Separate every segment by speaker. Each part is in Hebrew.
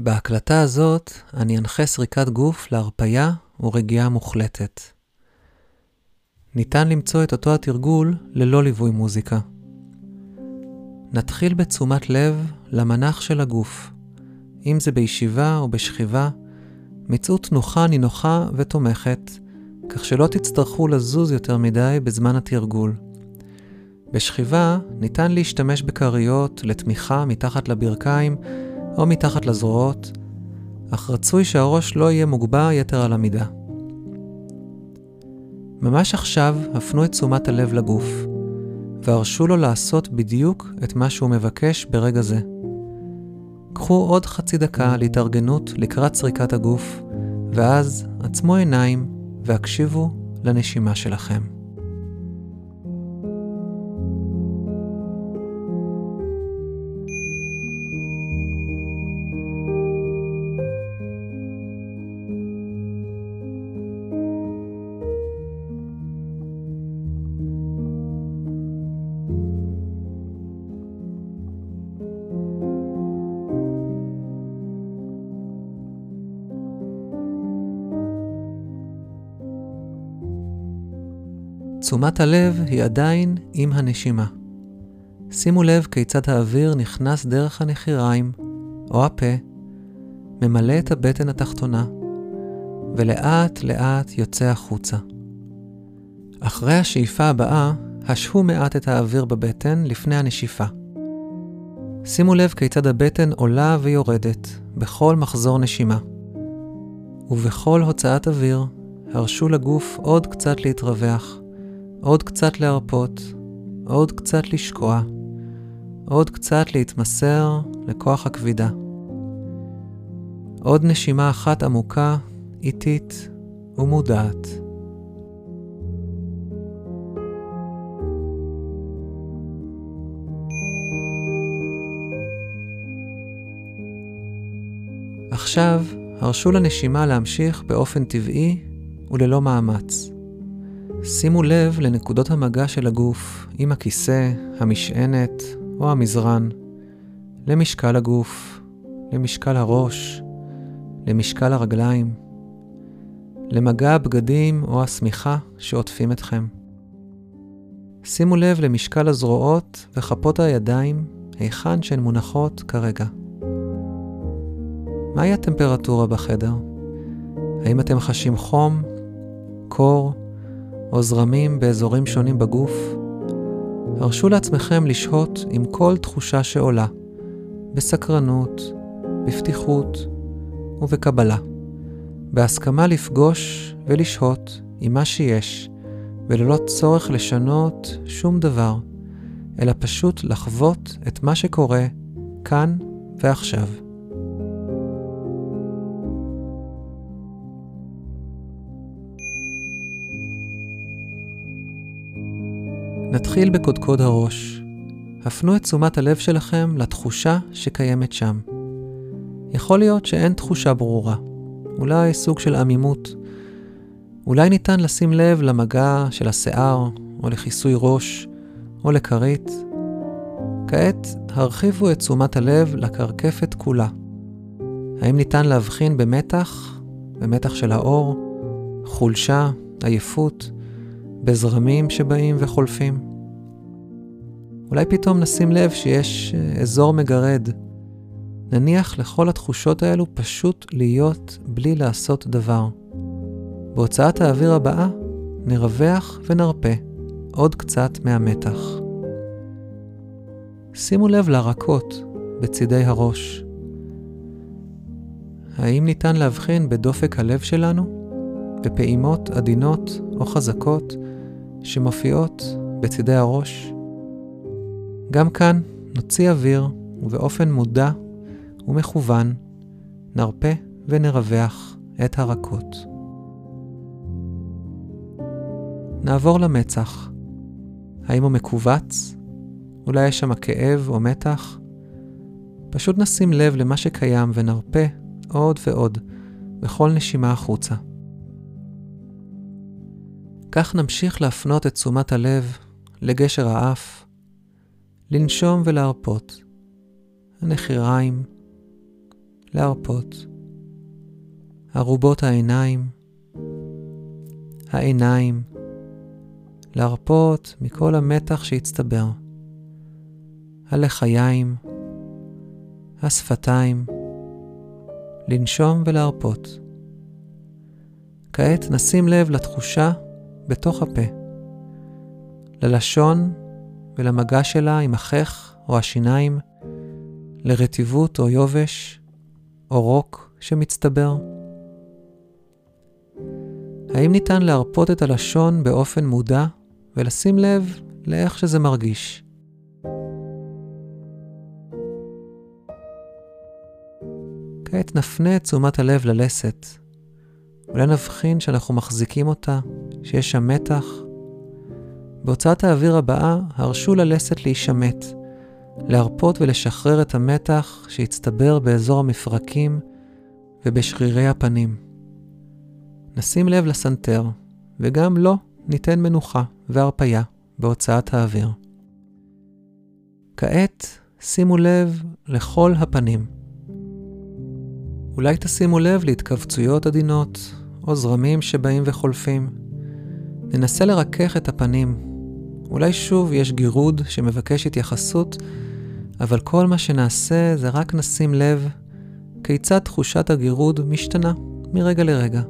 Speaker 1: בהקלטה הזאת אני אנחה סריקת גוף להרפייה ורגיעה מוחלטת. ניתן למצוא את אותו התרגול ללא ליווי מוזיקה. נתחיל בתשומת לב למנח של הגוף, אם זה בישיבה או בשכיבה, מצאו תנוחה נינוחה ותומכת, כך שלא תצטרכו לזוז יותר מדי בזמן התרגול. בשכיבה ניתן להשתמש בכריות לתמיכה מתחת לברכיים או מתחת לזרועות, אך רצוי שהראש לא יהיה מוגבע יתר על המידה. ממש עכשיו הפנו את תשומת הלב לגוף, והרשו לו לעשות בדיוק את מה שהוא מבקש ברגע זה. קחו עוד חצי דקה להתארגנות לקראת סריקת הגוף, ואז עצמו עיניים והקשיבו לנשימה שלכם. תשומת הלב היא עדיין עם הנשימה. שימו לב כיצד האוויר נכנס דרך הנחיריים או הפה, ממלא את הבטן התחתונה, ולאט לאט יוצא החוצה. אחרי השאיפה הבאה, השהו מעט את האוויר בבטן לפני הנשיפה. שימו לב כיצד הבטן עולה ויורדת בכל מחזור נשימה. ובכל הוצאת אוויר, הרשו לגוף עוד קצת להתרווח, עוד קצת להרפות, עוד קצת לשקוע, עוד קצת להתמסר לכוח הכבידה. עוד נשימה אחת עמוקה, איטית ומודעת. עכשיו, הרשו לנשימה להמשיך באופן טבעי וללא מאמץ. שימו לב לנקודות המגע של הגוף עם הכיסא, המשענת או המזרן, למשקל הגוף, למשקל הראש, למשקל הרגליים, למגע הבגדים או השמיכה שעוטפים אתכם. שימו לב למשקל הזרועות וכפות הידיים היכן שהן מונחות כרגע. מהי הטמפרטורה בחדר? האם אתם חשים חום, קור, או זרמים באזורים שונים בגוף, הרשו לעצמכם לשהות עם כל תחושה שעולה, בסקרנות, בפתיחות ובקבלה, בהסכמה לפגוש ולשהות עם מה שיש, וללא צורך לשנות שום דבר, אלא פשוט לחוות את מה שקורה כאן ועכשיו. נתחיל בקודקוד הראש. הפנו את תשומת הלב שלכם לתחושה שקיימת שם. יכול להיות שאין תחושה ברורה, אולי סוג של עמימות. אולי ניתן לשים לב למגע של השיער, או לכיסוי ראש, או לכרית. כעת הרחיבו את תשומת הלב לקרקפת כולה. האם ניתן להבחין במתח, במתח של האור, חולשה, עייפות, בזרמים שבאים וחולפים. אולי פתאום נשים לב שיש אה, אזור מגרד. נניח לכל התחושות האלו פשוט להיות בלי לעשות דבר. בהוצאת האוויר הבאה נרווח ונרפה עוד קצת מהמתח. שימו לב לרקות בצידי הראש. האם ניתן להבחין בדופק הלב שלנו? בפעימות עדינות או חזקות שמופיעות בצידי הראש. גם כאן נוציא אוויר ובאופן מודע ומכוון נרפה ונרווח את הרכות. נעבור למצח. האם הוא מכווץ? אולי יש שם כאב או מתח? פשוט נשים לב למה שקיים ונרפה עוד ועוד בכל נשימה החוצה. כך נמשיך להפנות את תשומת הלב לגשר האף, לנשום ולהרפות, הנחיריים, להרפות. ארובות העיניים, העיניים, להרפות מכל המתח שהצטבר. הלחיים, השפתיים, לנשום ולהרפות. כעת נשים לב לתחושה בתוך הפה, ללשון ולמגע שלה עם החך או השיניים, לרטיבות או יובש או רוק שמצטבר. האם ניתן להרפות את הלשון באופן מודע ולשים לב לאיך שזה מרגיש? כעת נפנה את תשומת הלב ללסת. אולי נבחין שאנחנו מחזיקים אותה, שיש שם מתח. בהוצאת האוויר הבאה, הרשו ללסת להישמט, להרפות ולשחרר את המתח שהצטבר באזור המפרקים ובשרירי הפנים. נשים לב לסנטר, וגם לו ניתן מנוחה והרפייה בהוצאת האוויר. כעת שימו לב לכל הפנים. אולי תשימו לב להתכווצויות עדינות, או זרמים שבאים וחולפים. ננסה לרכך את הפנים. אולי שוב יש גירוד שמבקש התייחסות, אבל כל מה שנעשה זה רק נשים לב כיצד תחושת הגירוד משתנה מרגע לרגע.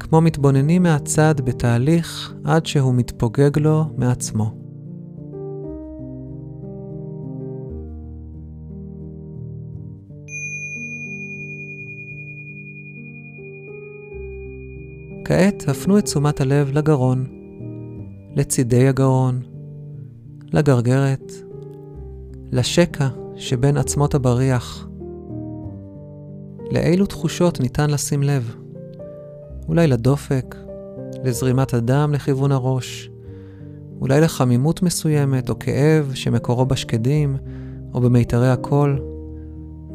Speaker 1: כמו מתבוננים מהצד בתהליך עד שהוא מתפוגג לו מעצמו. כעת הפנו את תשומת הלב לגרון, לצידי הגרון, לגרגרת, לשקע שבין עצמות הבריח. לאילו תחושות ניתן לשים לב? אולי לדופק, לזרימת הדם לכיוון הראש, אולי לחמימות מסוימת או כאב שמקורו בשקדים או במיתרי הקול.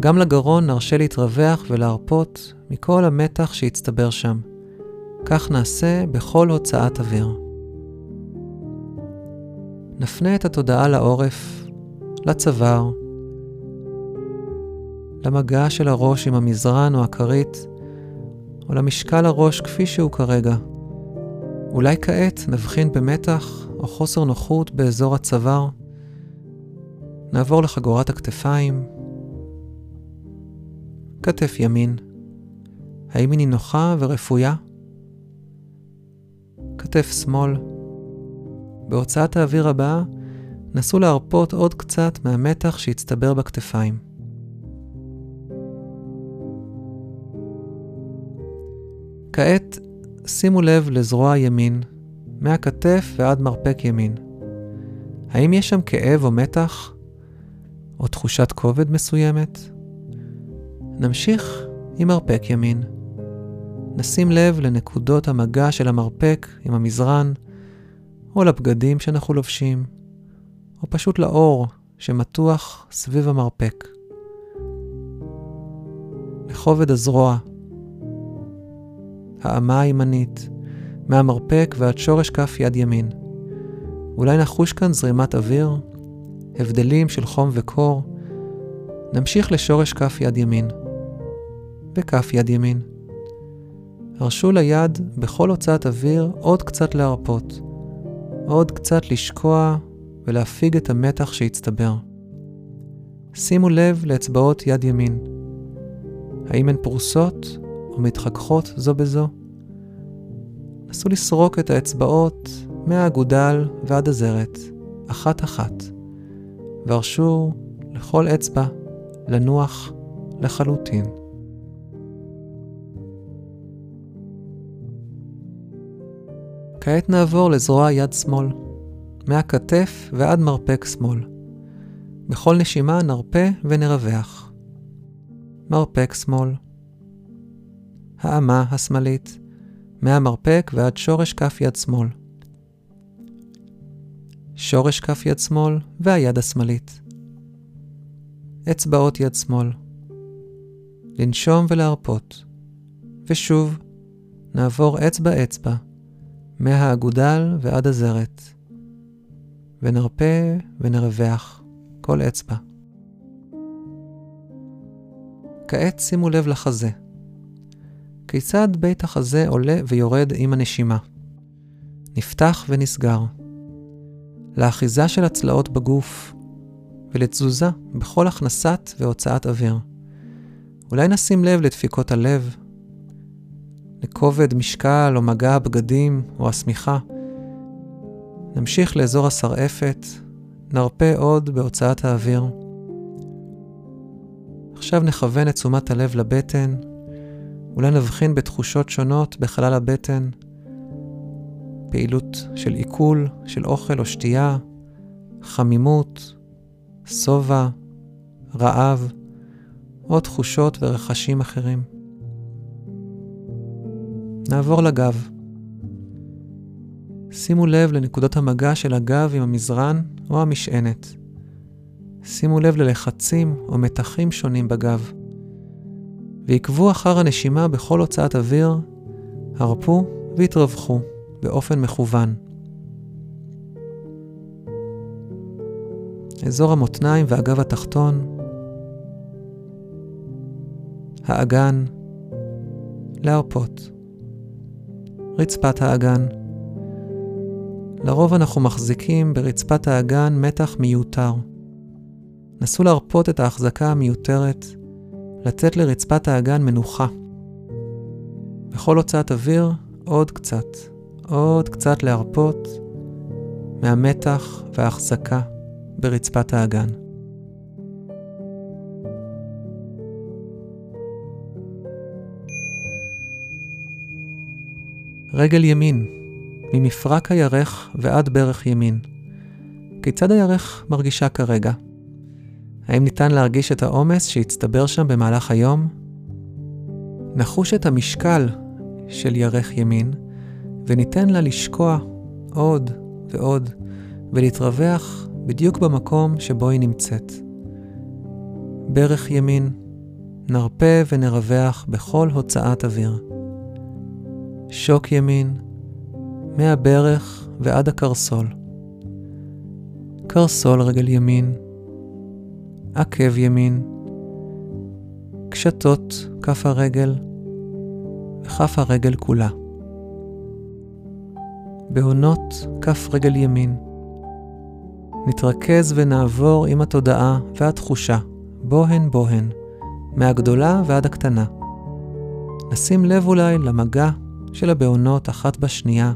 Speaker 1: גם לגרון נרשה להתרווח ולהרפות מכל המתח שהצטבר שם. כך נעשה בכל הוצאת אוויר. נפנה את התודעה לעורף, לצוואר, למגע של הראש עם המזרן או הכרית, או למשקל הראש כפי שהוא כרגע. אולי כעת נבחין במתח או חוסר נוחות באזור הצוואר. נעבור לחגורת הכתפיים. כתף ימין. האם היא נינוחה ורפויה? כתף שמאל. בהוצאת האוויר הבאה, נסו להרפות עוד קצת מהמתח שהצטבר בכתפיים. כעת שימו לב לזרוע ימין, מהכתף ועד מרפק ימין. האם יש שם כאב או מתח? או תחושת כובד מסוימת? נמשיך עם מרפק ימין. נשים לב לנקודות המגע של המרפק עם המזרן, או לבגדים שאנחנו לובשים, או פשוט לאור שמתוח סביב המרפק. לכובד הזרוע, האמה הימנית, מהמרפק ועד שורש כף יד ימין. אולי נחוש כאן זרימת אוויר, הבדלים של חום וקור. נמשיך לשורש כף יד ימין, וכף יד ימין. הרשו ליד בכל הוצאת אוויר עוד קצת להרפות, עוד קצת לשקוע ולהפיג את המתח שהצטבר. שימו לב לאצבעות יד ימין. האם הן פרוסות או מתחככות זו בזו? נסו לסרוק את האצבעות מהאגודל ועד הזרת, אחת-אחת, והרשו לכל אצבע לנוח לחלוטין. כעת נעבור לזרוע יד שמאל, מהכתף ועד מרפק שמאל. בכל נשימה נרפה ונרווח. מרפק שמאל. האמה השמאלית, מהמרפק ועד שורש כף יד שמאל. שורש כף יד שמאל והיד השמאלית. אצבעות יד שמאל. לנשום ולהרפות. ושוב, נעבור אצבע אצבע מהאגודל ועד הזרת, ונרפה ונרווח כל אצבע. כעת שימו לב לחזה. כיצד בית החזה עולה ויורד עם הנשימה? נפתח ונסגר. לאחיזה של הצלעות בגוף ולתזוזה בכל הכנסת והוצאת אוויר. אולי נשים לב לדפיקות הלב, לכובד משקל או מגע הבגדים או השמיכה. נמשיך לאזור השרעפת, נרפה עוד בהוצאת האוויר. עכשיו נכוון את תשומת הלב לבטן, אולי נבחין בתחושות שונות בחלל הבטן, פעילות של עיכול, של אוכל או שתייה, חמימות, שובע, רעב, או תחושות ורכשים אחרים. נעבור לגב. שימו לב לנקודות המגע של הגב עם המזרן או המשענת. שימו לב ללחצים או מתחים שונים בגב. ועקבו אחר הנשימה בכל הוצאת אוויר, הרפו והתרווחו באופן מכוון. אזור המותניים והגב התחתון, האגן, להרפות. רצפת האגן. לרוב אנחנו מחזיקים ברצפת האגן מתח מיותר. נסו להרפות את ההחזקה המיותרת, לתת לרצפת האגן מנוחה. בכל הוצאת אוויר, עוד קצת, עוד קצת להרפות מהמתח וההחזקה ברצפת האגן. רגל ימין, ממפרק הירך ועד ברך ימין. כיצד הירך מרגישה כרגע? האם ניתן להרגיש את העומס שהצטבר שם במהלך היום? נחוש את המשקל של ירך ימין, וניתן לה לשקוע עוד ועוד, ולהתרווח בדיוק במקום שבו היא נמצאת. ברך ימין, נרפה ונרווח בכל הוצאת אוויר. שוק ימין, מהברך ועד הקרסול. קרסול רגל ימין, עקב ימין, קשתות כף הרגל וכף הרגל כולה. בעונות כף רגל ימין. נתרכז ונעבור עם התודעה והתחושה, בוהן בוהן, מהגדולה ועד הקטנה. נשים לב אולי למגע של הבעונות אחת בשנייה,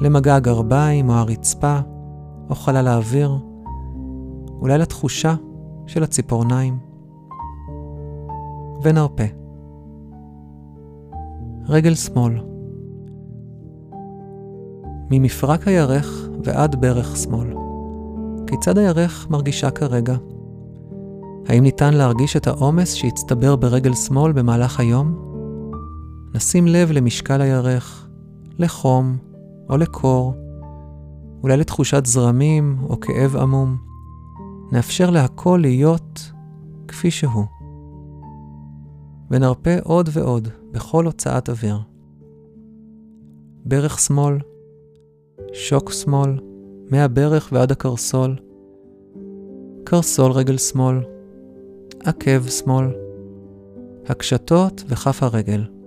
Speaker 1: למגע הגרביים או הרצפה או חלל האוויר, אולי לתחושה של הציפורניים. ונרפה. רגל שמאל. ממפרק הירך ועד ברך שמאל. כיצד הירך מרגישה כרגע? האם ניתן להרגיש את העומס שהצטבר ברגל שמאל במהלך היום? נשים לב למשקל הירך, לחום או לקור, אולי לתחושת זרמים או כאב עמום. נאפשר להכל להיות כפי שהוא. ונרפה עוד ועוד בכל הוצאת אוויר. ברך שמאל, שוק שמאל, מהברך ועד הקרסול, קרסול רגל שמאל, עקב שמאל, הקשתות וכף הרגל.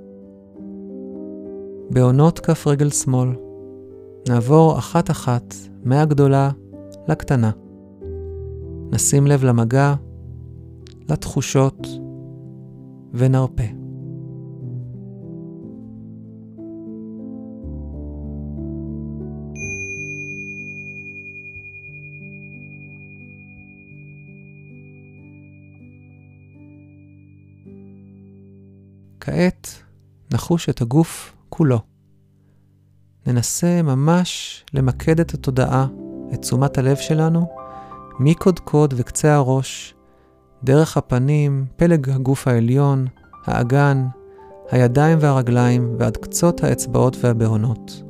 Speaker 1: בעונות כף רגל שמאל. נעבור אחת-אחת מהגדולה לקטנה. נשים לב למגע, לתחושות, ונרפה. כעת נחוש את הגוף כולו. ננסה ממש למקד את התודעה, את תשומת הלב שלנו, מקודקוד וקצה הראש, דרך הפנים, פלג הגוף העליון, האגן, הידיים והרגליים ועד קצות האצבעות והבהונות.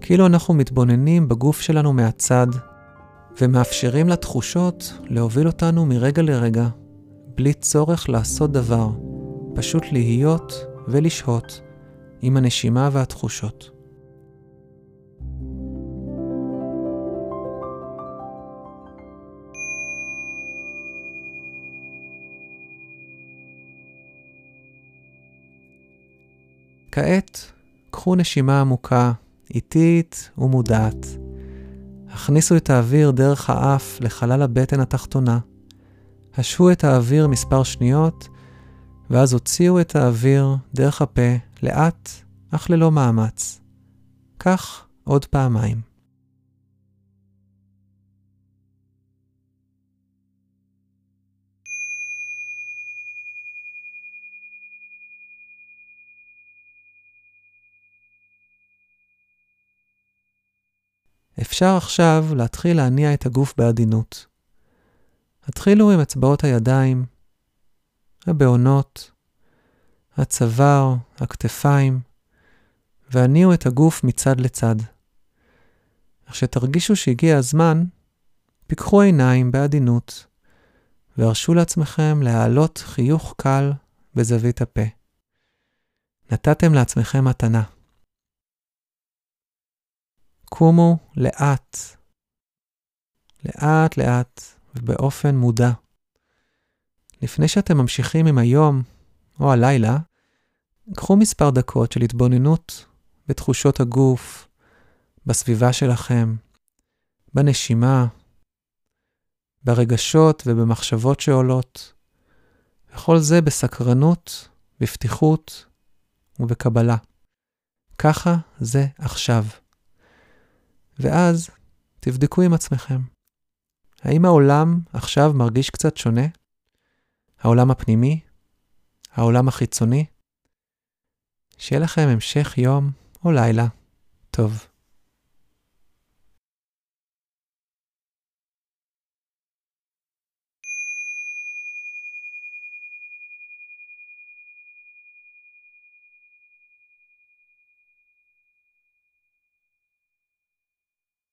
Speaker 1: כאילו אנחנו מתבוננים בגוף שלנו מהצד, ומאפשרים לתחושות להוביל אותנו מרגע לרגע, בלי צורך לעשות דבר, פשוט להיות ולשהות עם הנשימה והתחושות. כעת קחו נשימה עמוקה, איטית ומודעת. הכניסו את האוויר דרך האף לחלל הבטן התחתונה. השהו את האוויר מספר שניות, ואז הוציאו את האוויר דרך הפה לאט, אך ללא מאמץ. כך עוד פעמיים. אפשר עכשיו להתחיל להניע את הגוף בעדינות. התחילו עם אצבעות הידיים, הבעונות, הצוואר, הכתפיים, והניעו את הגוף מצד לצד. כשתרגישו שהגיע הזמן, פיקחו עיניים בעדינות, והרשו לעצמכם להעלות חיוך קל בזווית הפה. נתתם לעצמכם מתנה. קומו לאט, לאט לאט ובאופן מודע. לפני שאתם ממשיכים עם היום או הלילה, קחו מספר דקות של התבוננות בתחושות הגוף, בסביבה שלכם, בנשימה, ברגשות ובמחשבות שעולות, וכל זה בסקרנות, בפתיחות ובקבלה. ככה זה עכשיו. ואז תבדקו עם עצמכם. האם העולם עכשיו מרגיש קצת שונה? העולם הפנימי? העולם החיצוני? שיהיה לכם המשך יום או לילה טוב.